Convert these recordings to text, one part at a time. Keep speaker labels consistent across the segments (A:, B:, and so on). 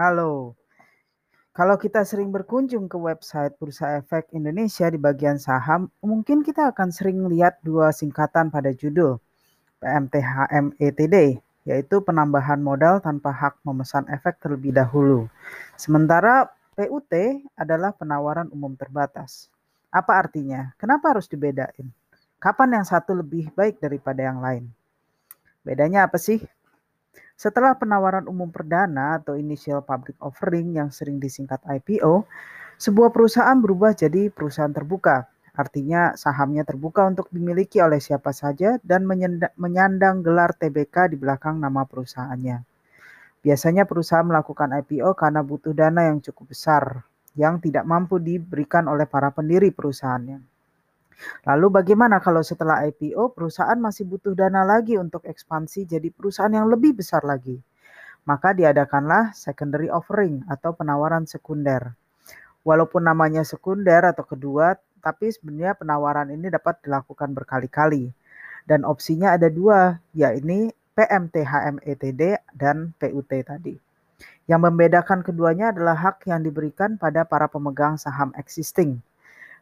A: Halo. Kalau kita sering berkunjung ke website Bursa Efek Indonesia di bagian saham, mungkin kita akan sering lihat dua singkatan pada judul, PMTHMETD, yaitu penambahan modal tanpa hak memesan efek terlebih dahulu. Sementara PUT adalah penawaran umum terbatas. Apa artinya? Kenapa harus dibedain? Kapan yang satu lebih baik daripada yang lain? Bedanya apa sih? Setelah penawaran umum perdana atau initial public offering yang sering disingkat IPO, sebuah perusahaan berubah jadi perusahaan terbuka. Artinya sahamnya terbuka untuk dimiliki oleh siapa saja dan menyandang gelar TBK di belakang nama perusahaannya. Biasanya perusahaan melakukan IPO karena butuh dana yang cukup besar yang tidak mampu diberikan oleh para pendiri perusahaannya. Lalu bagaimana kalau setelah IPO perusahaan masih butuh dana lagi untuk ekspansi jadi perusahaan yang lebih besar lagi? Maka diadakanlah secondary offering atau penawaran sekunder. Walaupun namanya sekunder atau kedua, tapi sebenarnya penawaran ini dapat dilakukan berkali-kali. Dan opsinya ada dua, yaitu PMTHMETD dan PUT tadi. Yang membedakan keduanya adalah hak yang diberikan pada para pemegang saham existing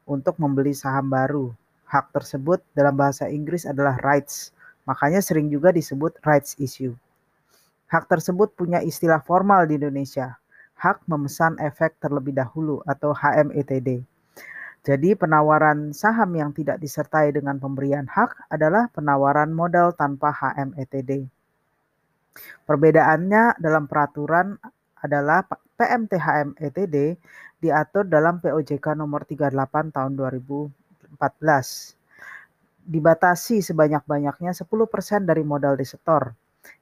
A: untuk membeli saham baru. Hak tersebut dalam bahasa Inggris adalah rights, makanya sering juga disebut rights issue. Hak tersebut punya istilah formal di Indonesia, hak memesan efek terlebih dahulu atau HMETD. Jadi penawaran saham yang tidak disertai dengan pemberian hak adalah penawaran modal tanpa HMETD. Perbedaannya dalam peraturan adalah PMTHMETD diatur dalam POJK nomor 38 tahun 2014. Dibatasi sebanyak-banyaknya 10% dari modal disetor.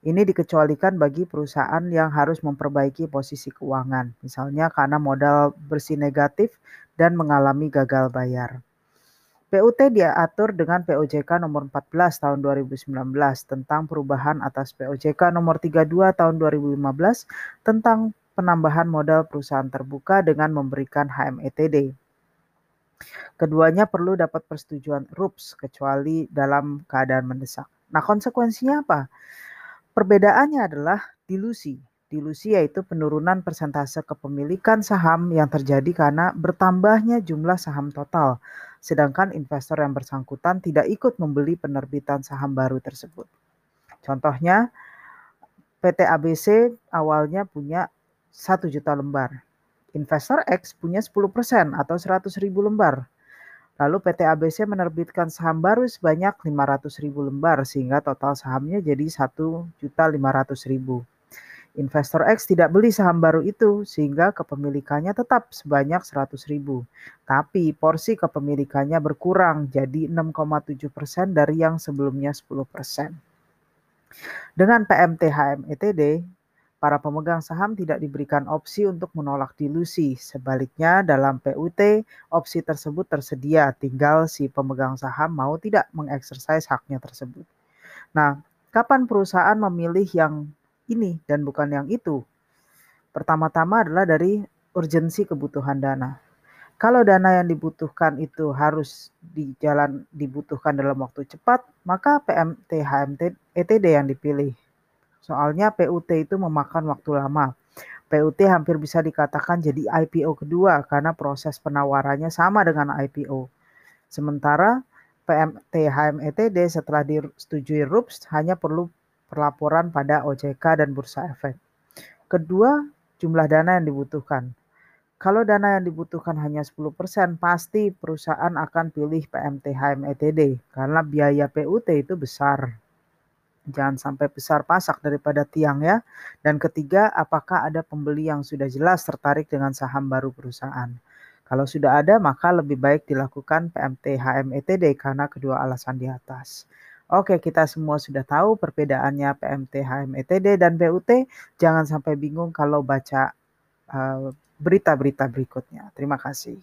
A: Ini dikecualikan bagi perusahaan yang harus memperbaiki posisi keuangan, misalnya karena modal bersih negatif dan mengalami gagal bayar. PUT diatur dengan POJK nomor 14 tahun 2019 tentang perubahan atas POJK nomor 32 tahun 2015 tentang penambahan modal perusahaan terbuka dengan memberikan HMETD. Keduanya perlu dapat persetujuan RUPS kecuali dalam keadaan mendesak. Nah, konsekuensinya apa? Perbedaannya adalah dilusi. Dilusi yaitu penurunan persentase kepemilikan saham yang terjadi karena bertambahnya jumlah saham total sedangkan investor yang bersangkutan tidak ikut membeli penerbitan saham baru tersebut. Contohnya, PT ABC awalnya punya 1 juta lembar. Investor X punya 10% atau 100 ribu lembar. Lalu PT ABC menerbitkan saham baru sebanyak 500 ribu lembar sehingga total sahamnya jadi 1 juta 500 ribu. Investor X tidak beli saham baru itu sehingga kepemilikannya tetap sebanyak 100 ribu. Tapi porsi kepemilikannya berkurang jadi 6,7% dari yang sebelumnya 10%. Dengan PMTHMETD, para pemegang saham tidak diberikan opsi untuk menolak dilusi. Sebaliknya dalam PUT, opsi tersebut tersedia, tinggal si pemegang saham mau tidak mengeksersis haknya tersebut. Nah, kapan perusahaan memilih yang ini dan bukan yang itu. Pertama-tama adalah dari urgensi kebutuhan dana. Kalau dana yang dibutuhkan itu harus di jalan dibutuhkan dalam waktu cepat, maka PMT HMT ETD yang dipilih. Soalnya PUT itu memakan waktu lama. PUT hampir bisa dikatakan jadi IPO kedua karena proses penawarannya sama dengan IPO. Sementara PMT HMETD setelah disetujui RUPS hanya perlu perlaporan pada OJK dan Bursa Efek. Kedua, jumlah dana yang dibutuhkan. Kalau dana yang dibutuhkan hanya 10%, pasti perusahaan akan pilih PMTHM ETD karena biaya PUT itu besar. Jangan sampai besar pasak daripada tiang ya. Dan ketiga, apakah ada pembeli yang sudah jelas tertarik dengan saham baru perusahaan? Kalau sudah ada, maka lebih baik dilakukan PMTHM ETD karena kedua alasan di atas. Oke, kita semua sudah tahu perbedaannya PMT, HMETD, dan BUT. Jangan sampai bingung kalau baca uh, berita-berita berikutnya. Terima kasih.